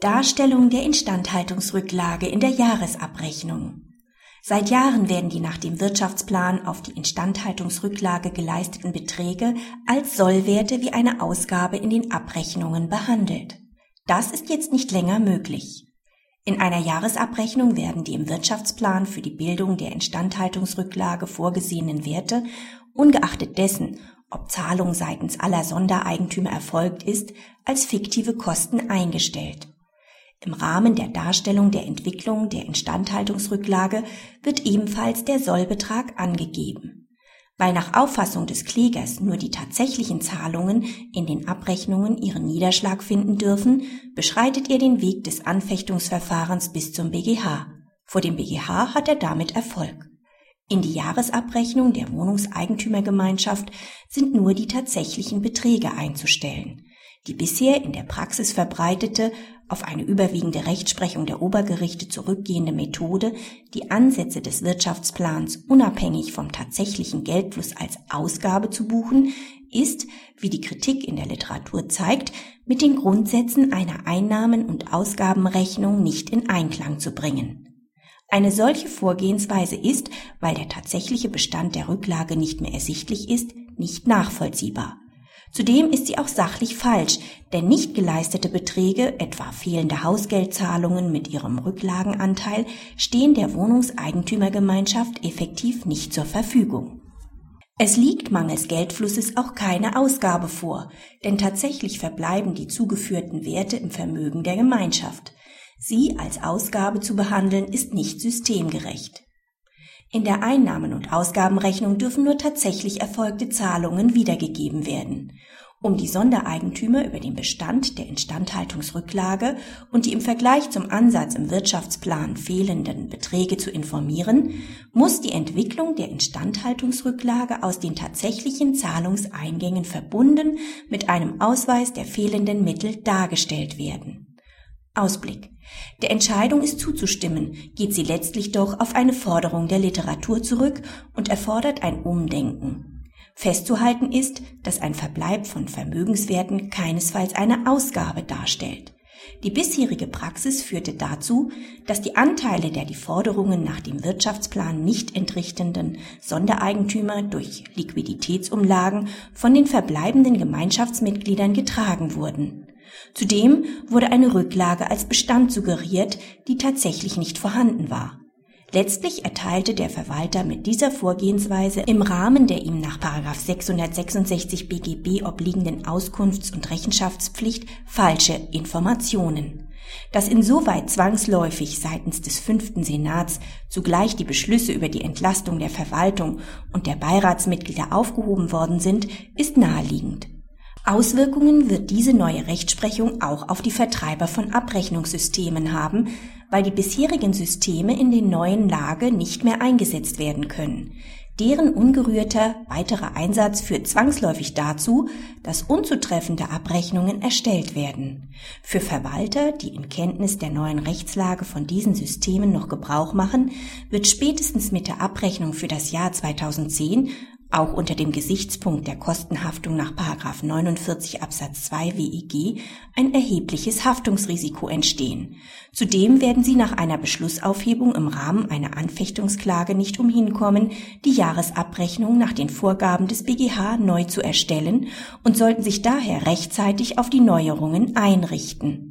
Darstellung der Instandhaltungsrücklage in der Jahresabrechnung. Seit Jahren werden die nach dem Wirtschaftsplan auf die Instandhaltungsrücklage geleisteten Beträge als Sollwerte wie eine Ausgabe in den Abrechnungen behandelt. Das ist jetzt nicht länger möglich. In einer Jahresabrechnung werden die im Wirtschaftsplan für die Bildung der Instandhaltungsrücklage vorgesehenen Werte, ungeachtet dessen, ob Zahlung seitens aller Sondereigentümer erfolgt ist, als fiktive Kosten eingestellt. Im Rahmen der Darstellung der Entwicklung der Instandhaltungsrücklage wird ebenfalls der Sollbetrag angegeben. Weil nach Auffassung des Klägers nur die tatsächlichen Zahlungen in den Abrechnungen ihren Niederschlag finden dürfen, beschreitet er den Weg des Anfechtungsverfahrens bis zum BGH. Vor dem BGH hat er damit Erfolg. In die Jahresabrechnung der Wohnungseigentümergemeinschaft sind nur die tatsächlichen Beträge einzustellen. Die bisher in der Praxis verbreitete, auf eine überwiegende Rechtsprechung der Obergerichte zurückgehende Methode, die Ansätze des Wirtschaftsplans unabhängig vom tatsächlichen Geldfluss als Ausgabe zu buchen, ist, wie die Kritik in der Literatur zeigt, mit den Grundsätzen einer Einnahmen- und Ausgabenrechnung nicht in Einklang zu bringen. Eine solche Vorgehensweise ist, weil der tatsächliche Bestand der Rücklage nicht mehr ersichtlich ist, nicht nachvollziehbar. Zudem ist sie auch sachlich falsch, denn nicht geleistete Beträge, etwa fehlende Hausgeldzahlungen mit ihrem Rücklagenanteil, stehen der Wohnungseigentümergemeinschaft effektiv nicht zur Verfügung. Es liegt mangels Geldflusses auch keine Ausgabe vor, denn tatsächlich verbleiben die zugeführten Werte im Vermögen der Gemeinschaft. Sie als Ausgabe zu behandeln ist nicht systemgerecht. In der Einnahmen- und Ausgabenrechnung dürfen nur tatsächlich erfolgte Zahlungen wiedergegeben werden. Um die Sondereigentümer über den Bestand der Instandhaltungsrücklage und die im Vergleich zum Ansatz im Wirtschaftsplan fehlenden Beträge zu informieren, muss die Entwicklung der Instandhaltungsrücklage aus den tatsächlichen Zahlungseingängen verbunden mit einem Ausweis der fehlenden Mittel dargestellt werden. Ausblick. Der Entscheidung ist zuzustimmen, geht sie letztlich doch auf eine Forderung der Literatur zurück und erfordert ein Umdenken. Festzuhalten ist, dass ein Verbleib von Vermögenswerten keinesfalls eine Ausgabe darstellt. Die bisherige Praxis führte dazu, dass die Anteile der die Forderungen nach dem Wirtschaftsplan nicht entrichtenden Sondereigentümer durch Liquiditätsumlagen von den verbleibenden Gemeinschaftsmitgliedern getragen wurden. Zudem wurde eine Rücklage als Bestand suggeriert, die tatsächlich nicht vorhanden war. Letztlich erteilte der Verwalter mit dieser Vorgehensweise im Rahmen der ihm nach 666 BGB obliegenden Auskunfts- und Rechenschaftspflicht falsche Informationen. Dass insoweit zwangsläufig seitens des fünften Senats zugleich die Beschlüsse über die Entlastung der Verwaltung und der Beiratsmitglieder aufgehoben worden sind, ist naheliegend. Auswirkungen wird diese neue Rechtsprechung auch auf die Vertreiber von Abrechnungssystemen haben, weil die bisherigen Systeme in den neuen Lage nicht mehr eingesetzt werden können. Deren ungerührter weiterer Einsatz führt zwangsläufig dazu, dass unzutreffende Abrechnungen erstellt werden. Für Verwalter, die in Kenntnis der neuen Rechtslage von diesen Systemen noch Gebrauch machen, wird spätestens mit der Abrechnung für das Jahr 2010 auch unter dem Gesichtspunkt der Kostenhaftung nach 49 Absatz 2 WEG ein erhebliches Haftungsrisiko entstehen. Zudem werden Sie nach einer Beschlussaufhebung im Rahmen einer Anfechtungsklage nicht umhinkommen, die Jahresabrechnung nach den Vorgaben des BGH neu zu erstellen und sollten sich daher rechtzeitig auf die Neuerungen einrichten.